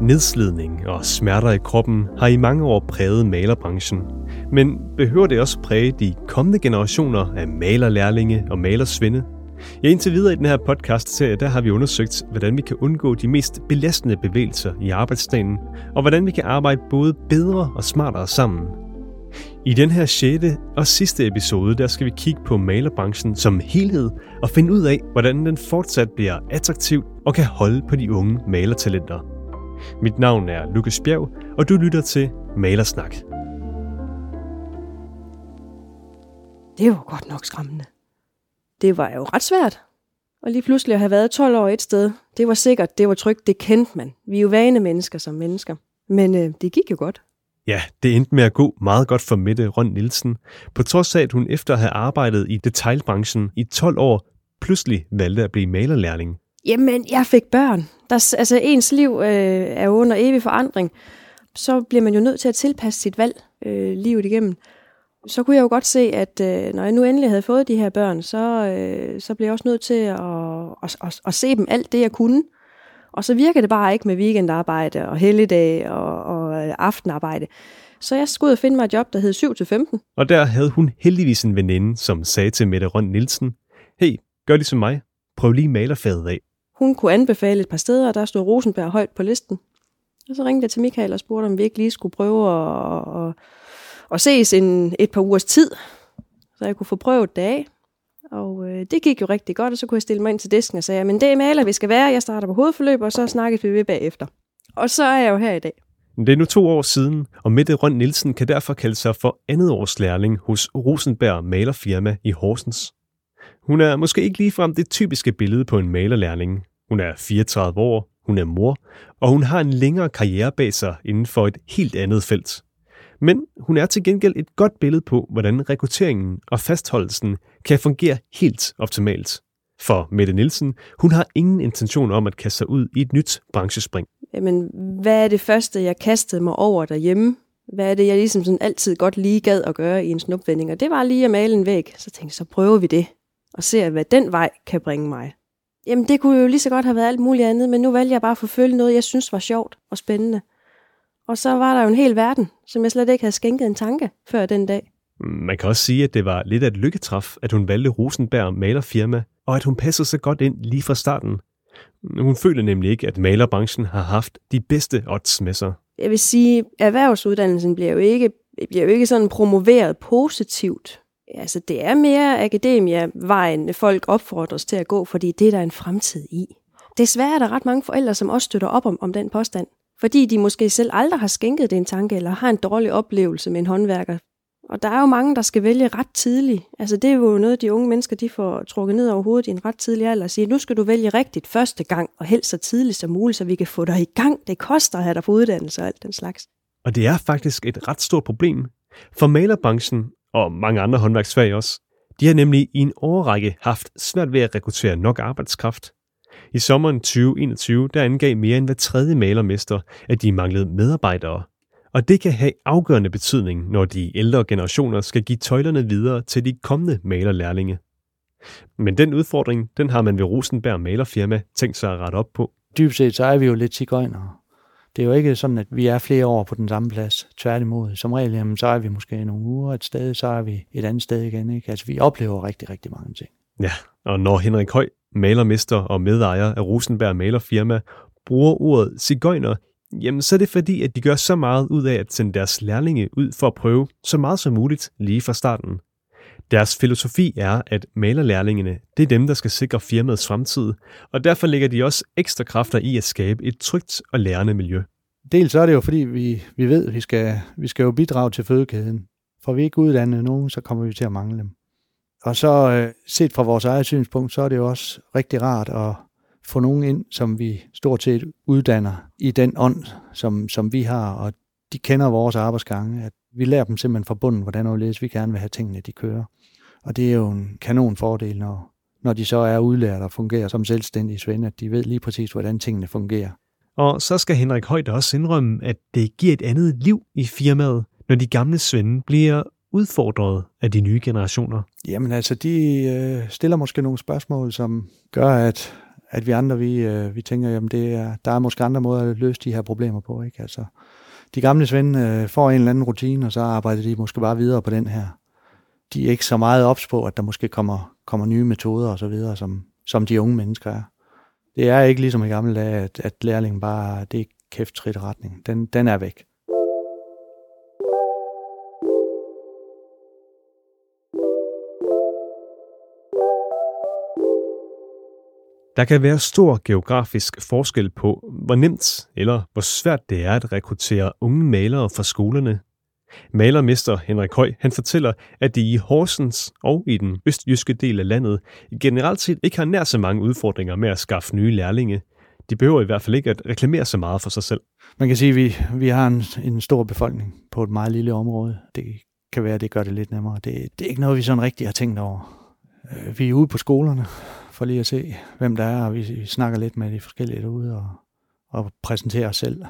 Nedslidning og smerter i kroppen har i mange år præget malerbranchen. Men behøver det også præge de kommende generationer af malerlærlinge og malersvinde? Ja, indtil videre i den her podcast-serie, der har vi undersøgt, hvordan vi kan undgå de mest belastende bevægelser i arbejdsdagen, og hvordan vi kan arbejde både bedre og smartere sammen. I den her 6. og sidste episode, der skal vi kigge på malerbranchen som helhed og finde ud af, hvordan den fortsat bliver attraktiv og kan holde på de unge malertalenter. Mit navn er Lukas Bjerg, og du lytter til Malersnak. Det var godt nok skræmmende. Det var jo ret svært. Og lige pludselig at have været 12 år et sted, det var sikkert, det var trygt, det kendte man. Vi er jo vane mennesker som mennesker. Men øh, det gik jo godt. Ja, det endte med at gå meget godt for Mette Røn Nielsen, på trods af, at hun efter at have arbejdet i detailbranchen i 12 år, pludselig valgte at blive malerlærling. Jamen, jeg fik børn. Der, altså, ens liv øh, er under evig forandring. Så bliver man jo nødt til at tilpasse sit valg øh, livet igennem. Så kunne jeg jo godt se, at øh, når jeg nu endelig havde fået de her børn, så, øh, så blev jeg også nødt til at, at, at, at se dem alt det, jeg kunne. Og så virker det bare ikke med weekendarbejde og helligdag og, og øh, aftenarbejde. Så jeg skulle ud og finde mig et job, der hed 7-15. Og der havde hun heldigvis en veninde, som sagde til Mette Røn Nielsen, hey, gør ligesom mig. Prøv lige malerfaget af. Hun kunne anbefale et par steder, og der stod Rosenberg højt på listen. Og så ringte jeg til Michael og spurgte, om vi ikke lige skulle prøve at, at, at ses en, et par ugers tid, så jeg kunne få prøvet det af. Og øh, det gik jo rigtig godt, og så kunne jeg stille mig ind til disken og sige, men det er maler, vi skal være, jeg starter på hovedforløb, og så snakkes vi ved bagefter. Og så er jeg jo her i dag. Det er nu to år siden, og Mette Røn Nielsen kan derfor kalde sig for andet års lærling hos Rosenberg Malerfirma i Horsens. Hun er måske ikke ligefrem det typiske billede på en malerlærling. Hun er 34 år, hun er mor, og hun har en længere karriere bag sig inden for et helt andet felt. Men hun er til gengæld et godt billede på, hvordan rekrutteringen og fastholdelsen kan fungere helt optimalt. For Mette Nielsen, hun har ingen intention om at kaste sig ud i et nyt branchespring. Jamen, hvad er det første, jeg kastede mig over derhjemme? Hvad er det, jeg ligesom sådan altid godt lige gad at gøre i en snupvending? Og det var lige at male en væg. Så tænkte jeg, så prøver vi det. Og ser, hvad den vej kan bringe mig. Jamen, det kunne jo lige så godt have været alt muligt andet, men nu valgte jeg bare at forfølge noget, jeg synes var sjovt og spændende. Og så var der jo en hel verden, som jeg slet ikke havde skænket en tanke før den dag. Man kan også sige, at det var lidt af et lykketræf, at hun valgte Rosenberg malerfirma, og at hun passede så godt ind lige fra starten. Hun føler nemlig ikke, at malerbranchen har haft de bedste odds med sig. Jeg vil sige, at erhvervsuddannelsen bliver jo ikke, bliver jo ikke sådan promoveret positivt. Altså, det er mere akademia-vejen, folk opfordres til at gå, fordi det er der en fremtid i. Desværre er der ret mange forældre, som også støtter op om, om den påstand fordi de måske selv aldrig har skænket det en tanke, eller har en dårlig oplevelse med en håndværker. Og der er jo mange, der skal vælge ret tidligt. Altså det er jo noget, de unge mennesker de får trukket ned over hovedet i en ret tidlig alder og siger, nu skal du vælge rigtigt første gang, og helst så tidligt som muligt, så vi kan få dig i gang. Det koster at have dig på uddannelse og alt den slags. Og det er faktisk et ret stort problem. For malerbranchen, og mange andre håndværksfag også, de har nemlig i en årrække haft svært ved at rekruttere nok arbejdskraft, i sommeren 2021 der angav mere end hver tredje malermester, at de manglede medarbejdere. Og det kan have afgørende betydning, når de ældre generationer skal give tøjlerne videre til de kommende malerlærlinge. Men den udfordring, den har man ved Rosenberg Malerfirma tænkt sig at rette op på. Dybest set så er vi jo lidt cigøjnere. Det er jo ikke sådan, at vi er flere år på den samme plads. Tværtimod. Som regel, jamen, så er vi måske nogle uger et sted, så er vi et andet sted igen. Ikke? Altså, vi oplever rigtig, rigtig mange ting. Ja, og når Henrik Høj malermester og medejer af Rosenberg Malerfirma, bruger ordet cigøjner, jamen så er det fordi, at de gør så meget ud af at sende deres lærlinge ud for at prøve så meget som muligt lige fra starten. Deres filosofi er, at malerlærlingene, det er dem, der skal sikre firmaets fremtid, og derfor lægger de også ekstra kræfter i at skabe et trygt og lærende miljø. Dels så er det jo, fordi vi, vi ved, at vi skal, vi skal jo bidrage til fødekæden. For vi ikke uddannet nogen, så kommer vi til at mangle dem. Og så øh, set fra vores eget synspunkt, så er det jo også rigtig rart at få nogen ind, som vi stort set uddanner i den ånd, som, som vi har, og de kender vores arbejdsgange, at vi lærer dem simpelthen fra bunden, hvordan og vi gerne vil have tingene, de kører. Og det er jo en kanon fordel, når, når de så er udlært og fungerer som selvstændige svende, at de ved lige præcis, hvordan tingene fungerer. Og så skal Henrik Højt også indrømme, at det giver et andet liv i firmaet, når de gamle svende bliver udfordret af de nye generationer? Jamen altså, de øh, stiller måske nogle spørgsmål, som gør, at, at vi andre, vi, øh, vi tænker, jamen det er, der er måske andre måder at løse de her problemer på. Ikke? Altså, de gamle svende øh, får en eller anden rutine, og så arbejder de måske bare videre på den her. De er ikke så meget ops på, at der måske kommer, kommer nye metoder og så videre, som, som de unge mennesker er. Det er ikke ligesom i gamle dage, at, at lærlingen bare, det er kæft trit retning. Den, den er væk. Der kan være stor geografisk forskel på, hvor nemt eller hvor svært det er at rekruttere unge malere fra skolerne. Malermester Henrik Høj han fortæller, at de i Horsens og i den østjyske del af landet generelt set ikke har nær så mange udfordringer med at skaffe nye lærlinge. De behøver i hvert fald ikke at reklamere så meget for sig selv. Man kan sige, at vi, vi har en, en stor befolkning på et meget lille område. Det kan være, at det gør det lidt nemmere. Det, det er ikke noget, vi sådan rigtig har tænkt over. Øh, vi er ude på skolerne for lige at se, hvem der er, og vi, vi snakker lidt med de forskellige derude og, og præsenterer os selv.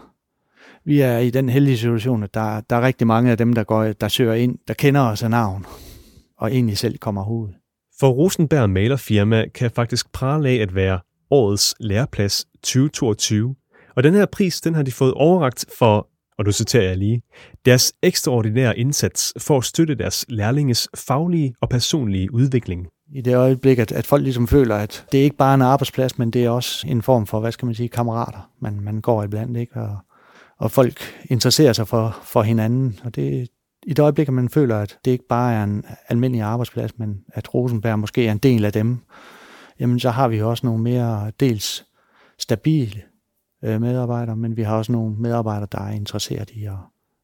Vi er i den heldige situation, at der, der er rigtig mange af dem, der, går, der søger ind, der kender os af navn, og egentlig selv kommer ud. For Rosenberg Malerfirma kan faktisk prale af at være årets læreplads 2022. Og den her pris, den har de fået overragt for, og nu citerer jeg lige, deres ekstraordinære indsats for at støtte deres lærlinges faglige og personlige udvikling i det øjeblik, at, at folk ligesom føler, at det er ikke bare en arbejdsplads, men det er også en form for, hvad skal man sige, kammerater, man, man går iblandt, ikke? Og, og folk interesserer sig for, for hinanden, og det, i det øjeblik, at man føler, at det ikke bare er en almindelig arbejdsplads, men at Rosenberg måske er en del af dem, jamen så har vi jo også nogle mere dels stabile øh, medarbejdere, men vi har også nogle medarbejdere, der er interesseret i at,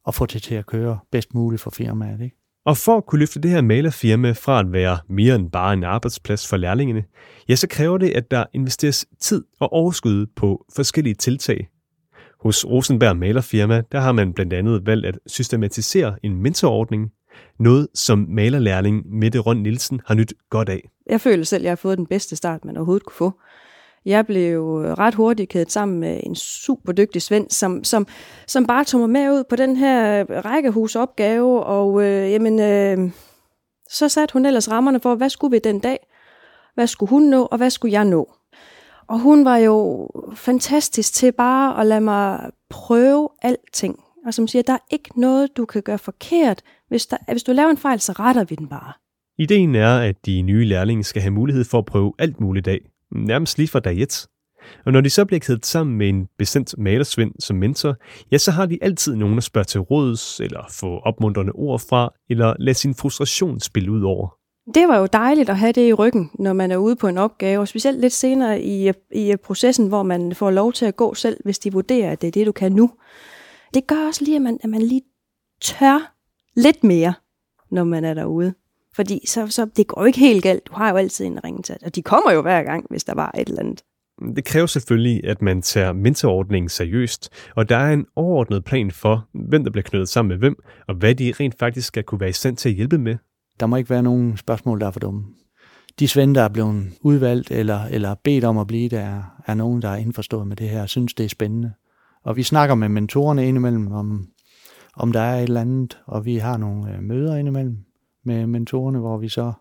at få det til at køre bedst muligt for firmaet. Ikke? Og for at kunne løfte det her malerfirma fra at være mere end bare en arbejdsplads for lærlingene, ja, så kræver det, at der investeres tid og overskud på forskellige tiltag. Hos Rosenberg Malerfirma, der har man blandt andet valgt at systematisere en mentorordning, noget som malerlærling Mette Røn Nielsen har nyt godt af. Jeg føler selv, at jeg har fået den bedste start, man overhovedet kunne få. Jeg blev øh, ret hurtigt kædet sammen med en super dygtig svend, som, som, som bare tog mig med ud på den her rækkehusopgave, og øh, jamen, øh, så satte hun ellers rammerne for, hvad skulle vi den dag? Hvad skulle hun nå, og hvad skulle jeg nå? Og hun var jo fantastisk til bare at lade mig prøve alting. Og som siger, der er ikke noget, du kan gøre forkert. Hvis, der, hvis du laver en fejl, så retter vi den bare. Ideen er, at de nye lærlinge skal have mulighed for at prøve alt muligt af nærmest lige fra dag 1. Og når de så bliver kædet sammen med en bestemt malersvend som mentor, ja, så har de altid nogen at spørge til råds, eller få opmuntrende ord fra, eller lade sin frustration spille ud over. Det var jo dejligt at have det i ryggen, når man er ude på en opgave, og specielt lidt senere i, i processen, hvor man får lov til at gå selv, hvis de vurderer, at det er det, du kan nu. Det gør også lige, at man, at man lige tør lidt mere, når man er derude. Fordi så, så det går jo ikke helt galt. Du har jo altid en ringetag, og de kommer jo hver gang, hvis der var et eller andet. Det kræver selvfølgelig, at man tager mentorordningen seriøst, og der er en overordnet plan for, hvem der bliver knyttet sammen med hvem, og hvad de rent faktisk skal kunne være i stand til at hjælpe med. Der må ikke være nogen spørgsmål, der er for dumme. De svende, der er blevet udvalgt eller, eller bedt om at blive, der er, er nogen, der er indforstået med det her og synes, det er spændende. Og vi snakker med mentorerne indimellem om, om der er et eller andet, og vi har nogle øh, møder indimellem med mentorerne, hvor vi så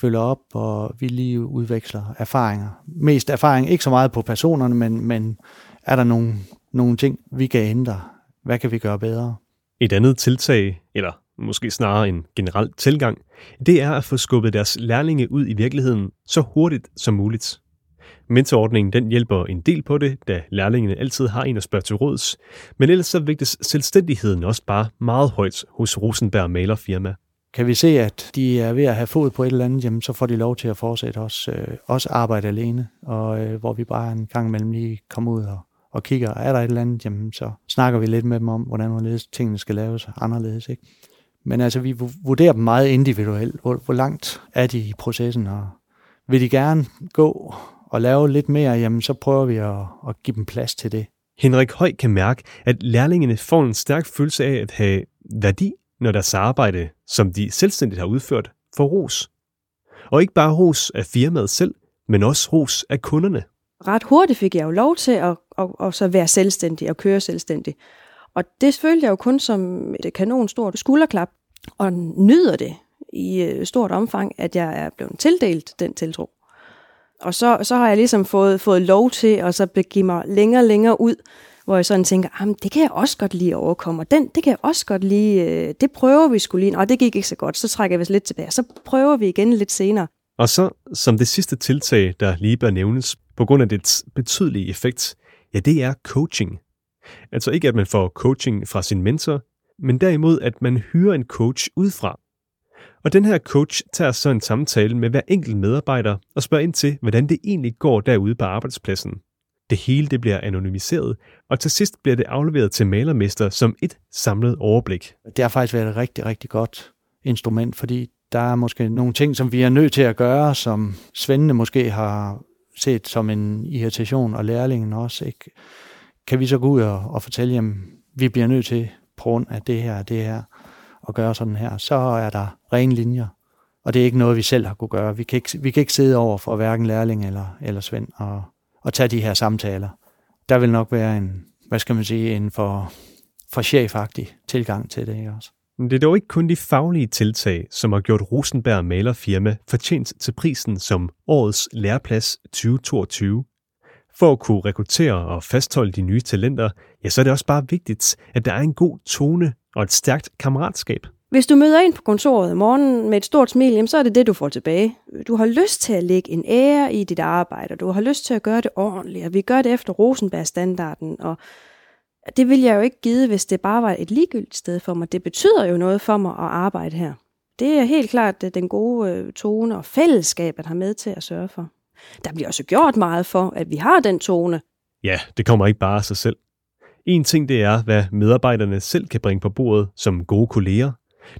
følger op, og vi lige udveksler erfaringer. Mest erfaring, ikke så meget på personerne, men, men er der nogle, nogle ting, vi kan ændre? Hvad kan vi gøre bedre? Et andet tiltag, eller måske snarere en generel tilgang, det er at få skubbet deres lærlinge ud i virkeligheden så hurtigt som muligt. Mentorordningen den hjælper en del på det, da lærlingene altid har en at spørge til råds, men ellers så vægtes selvstændigheden også bare meget højt hos Rosenberg Malerfirma. Kan vi se, at de er ved at have fod på et eller andet, jamen, så får de lov til at fortsætte også, øh, også arbejde alene, og øh, hvor vi bare en gang imellem lige kommer ud og, og kigger, er der et eller andet, jamen, så snakker vi lidt med dem om, hvordan tingene skal laves anderledes. Ikke? Men altså, vi vurderer dem meget individuelt. Hvor, hvor langt er de i processen, og vil de gerne gå og lave lidt mere, jamen, så prøver vi at, at give dem plads til det. Henrik Høj kan mærke, at lærlingene får en stærk følelse af at have værdi når deres arbejde, som de selvstændigt har udført, får ros. Og ikke bare ros af firmaet selv, men også ros af kunderne. Ret hurtigt fik jeg jo lov til at, at, at så være selvstændig og køre selvstændig. Og det følte jeg jo kun som et kanon stort skulderklap. og nyder det i øh, stort omfang, at jeg er blevet tildelt den tiltro. Og så, så har jeg ligesom fået, fået lov til at så begive mig længere og længere ud, hvor jeg sådan tænker, det kan jeg også godt lige overkomme, og den, det kan jeg også godt lige, øh, det prøver vi skulle lige, og det gik ikke så godt, så trækker vi vist lidt tilbage, så prøver vi igen lidt senere. Og så, som det sidste tiltag, der lige bør nævnes, på grund af dets betydelige effekt, ja, det er coaching. Altså ikke, at man får coaching fra sin mentor, men derimod, at man hyrer en coach udefra. Og den her coach tager så en samtale med hver enkelt medarbejder og spørger ind til, hvordan det egentlig går derude på arbejdspladsen. Det hele det bliver anonymiseret, og til sidst bliver det afleveret til malermester som et samlet overblik. Det har faktisk været et rigtig, rigtig godt instrument, fordi der er måske nogle ting, som vi er nødt til at gøre, som svendene måske har set som en irritation, og lærlingen også. Ikke? Kan vi så gå ud og, og fortælle, at vi bliver nødt til, på grund af det her det her, at gøre sådan her, så er der rene linjer. Og det er ikke noget, vi selv har kunne gøre. Vi kan ikke, vi kan ikke sidde over for hverken lærling eller, eller Svend og, og tage de her samtaler. Der vil nok være en, hvad skal man sige, en for, for chefagtig tilgang til det også. Men det er dog ikke kun de faglige tiltag, som har gjort Rosenberg Malerfirma fortjent til prisen som årets læreplads 2022. For at kunne rekruttere og fastholde de nye talenter, ja, så er det også bare vigtigt, at der er en god tone og et stærkt kammeratskab. Hvis du møder ind på kontoret om morgenen med et stort smil, så er det det, du får tilbage. Du har lyst til at lægge en ære i dit arbejde, og du har lyst til at gøre det ordentligt, og vi gør det efter Rosenberg-standarden, og det vil jeg jo ikke give, hvis det bare var et ligegyldigt sted for mig. Det betyder jo noget for mig at arbejde her. Det er helt klart øh, den gode øh, tone og fællesskabet har med til at sørge for. Der bliver også gjort meget for, at vi har den tone. Ja, det kommer ikke bare af sig selv. En ting det er, hvad medarbejderne selv kan bringe på bordet som gode kolleger.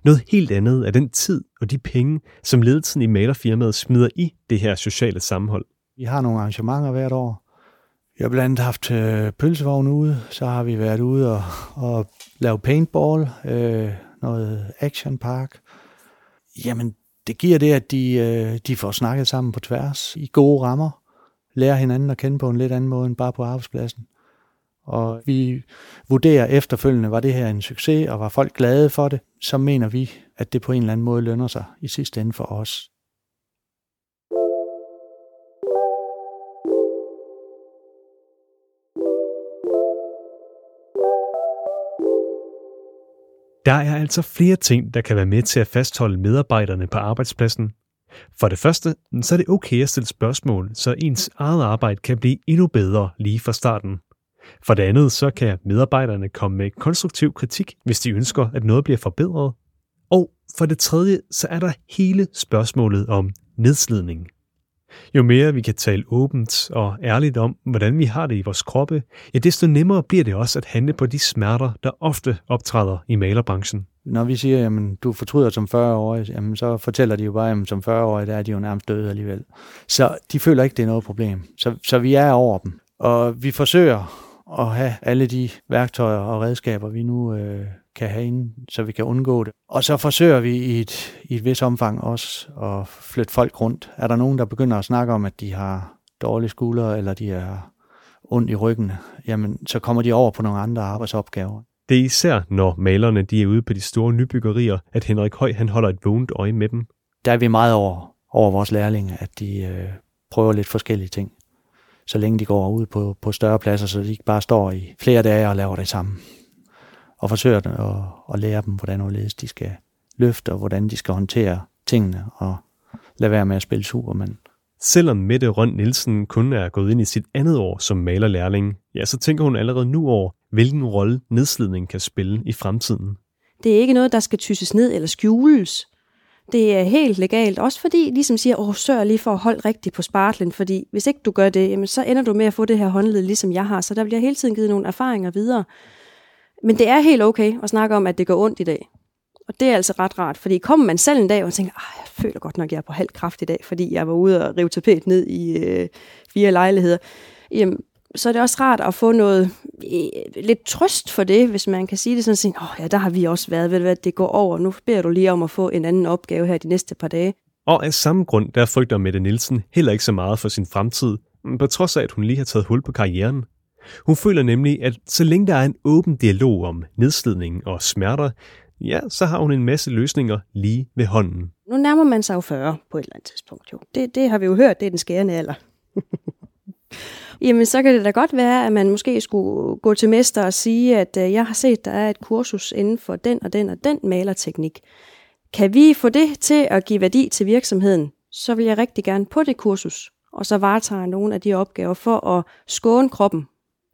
Noget helt andet er den tid og de penge, som ledelsen i malerfirmaet smider i det her sociale sammenhold. Vi har nogle arrangementer hvert år. Vi har blandt andet haft øh, pølsevogn ude, så har vi været ude og, og lave paintball, øh, noget action park. Jamen, det giver det, at de, øh, de får snakket sammen på tværs i gode rammer, lærer hinanden at kende på en lidt anden måde end bare på arbejdspladsen. Og vi vurderer efterfølgende, var det her en succes, og var folk glade for det, så mener vi, at det på en eller anden måde lønner sig i sidste ende for os. Der er altså flere ting, der kan være med til at fastholde medarbejderne på arbejdspladsen. For det første, så er det okay at stille spørgsmål, så ens eget arbejde kan blive endnu bedre lige fra starten. For det andet, så kan medarbejderne komme med konstruktiv kritik, hvis de ønsker, at noget bliver forbedret. Og for det tredje, så er der hele spørgsmålet om nedslidning. Jo mere vi kan tale åbent og ærligt om, hvordan vi har det i vores kroppe, ja, desto nemmere bliver det også at handle på de smerter, der ofte optræder i malerbranchen. Når vi siger, at du fortryder som 40-årig, jamen, så fortæller de jo bare, at som 40-årig, der er de jo nærmest døde alligevel. Så de føler ikke, det er noget problem. Så, så vi er over dem. Og vi forsøger at have alle de værktøjer og redskaber, vi nu øh, kan have inde, så vi kan undgå det. Og så forsøger vi i et, i et vis omfang også at flytte folk rundt. Er der nogen, der begynder at snakke om, at de har dårlige skuldre, eller de er ondt i ryggen, jamen så kommer de over på nogle andre arbejdsopgaver. Det er især, når malerne de er ude på de store nybyggerier, at Henrik Høj han holder et vågent øje med dem. Der er vi meget over, over vores lærlinge, at de øh, prøver lidt forskellige ting. Så længe de går ud på, på større pladser, så de ikke bare står i flere dage og laver det samme og forsøger at, at lære dem, hvordan de skal løfte, og hvordan de skal håndtere tingene, og lade være med at spille Superman. Selvom Mette Røn Nielsen kun er gået ind i sit andet år som malerlærling, ja, så tænker hun allerede nu over, hvilken rolle nedslidning kan spille i fremtiden. Det er ikke noget, der skal tysses ned eller skjules. Det er helt legalt, også fordi ligesom siger, åh, sørg lige for at holde rigtigt på spartlen, fordi hvis ikke du gør det, jamen, så ender du med at få det her håndled, ligesom jeg har, så der bliver hele tiden givet nogle erfaringer videre. Men det er helt okay at snakke om, at det går ondt i dag. Og det er altså ret rart, fordi kommer man selv en dag og tænker, ah, jeg føler godt nok, at jeg er på halv kraft i dag, fordi jeg var ude og rive tapet ned i øh, fire lejligheder, jamen, så er det også rart at få noget øh, lidt trøst for det, hvis man kan sige det sådan, åh oh, ja, der har vi også været, ved hvad, det går over, nu beder du lige om at få en anden opgave her de næste par dage. Og af samme grund, der frygter Mette Nielsen heller ikke så meget for sin fremtid, på trods af, at hun lige har taget hul på karrieren. Hun føler nemlig, at så længe der er en åben dialog om nedslidning og smerter, ja, så har hun en masse løsninger lige ved hånden. Nu nærmer man sig jo 40 på et eller andet tidspunkt. Jo. Det, det har vi jo hørt, det er den skærende alder. Jamen, så kan det da godt være, at man måske skulle gå til mester og sige, at øh, jeg har set, der er et kursus inden for den og den og den malerteknik. Kan vi få det til at give værdi til virksomheden, så vil jeg rigtig gerne på det kursus, og så varetager nogle af de opgaver for at skåne kroppen.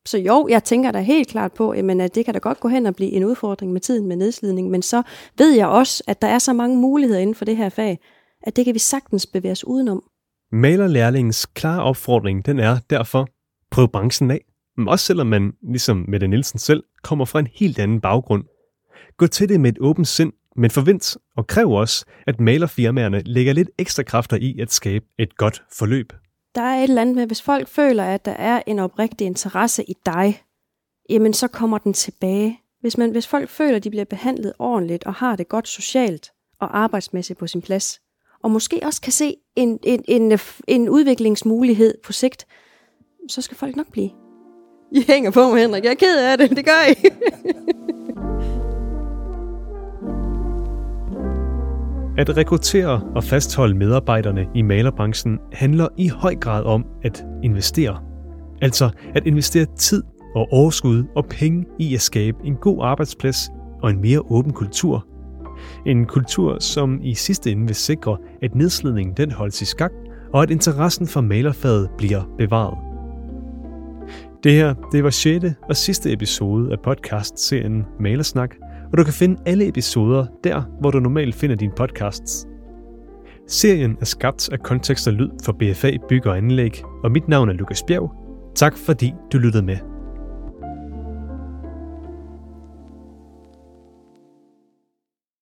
Så jo, jeg tænker da helt klart på, at det kan da godt gå hen og blive en udfordring med tiden med nedslidning, men så ved jeg også, at der er så mange muligheder inden for det her fag, at det kan vi sagtens bevæge os udenom. Malerlærlingens klare opfordring, den er derfor, prøv branchen af. Men også selvom man, ligesom Mette Nielsen selv, kommer fra en helt anden baggrund. Gå til det med et åbent sind, men forvent og kræv også, at malerfirmaerne lægger lidt ekstra kræfter i at skabe et godt forløb. Der er et eller andet med, hvis folk føler, at der er en oprigtig interesse i dig, jamen så kommer den tilbage. Hvis, man, hvis folk føler, at de bliver behandlet ordentligt og har det godt socialt og arbejdsmæssigt på sin plads, og måske også kan se en, en, en, en udviklingsmulighed på sigt, så skal folk nok blive. I hænger på mig, Henrik. Jeg er ked af det. Det gør I. At rekruttere og fastholde medarbejderne i malerbranchen handler i høj grad om at investere. Altså at investere tid og overskud og penge i at skabe en god arbejdsplads og en mere åben kultur. En kultur, som i sidste ende vil sikre, at nedslidningen den holdes i skak, og at interessen for malerfaget bliver bevaret. Det her, det var 6. og sidste episode af podcast-serien Malersnak, og du kan finde alle episoder der, hvor du normalt finder dine podcasts. Serien er skabt af kontekst og lyd for BFA Bygger og Anlæg, og mit navn er Lukas Bjerg. Tak fordi du lyttede med.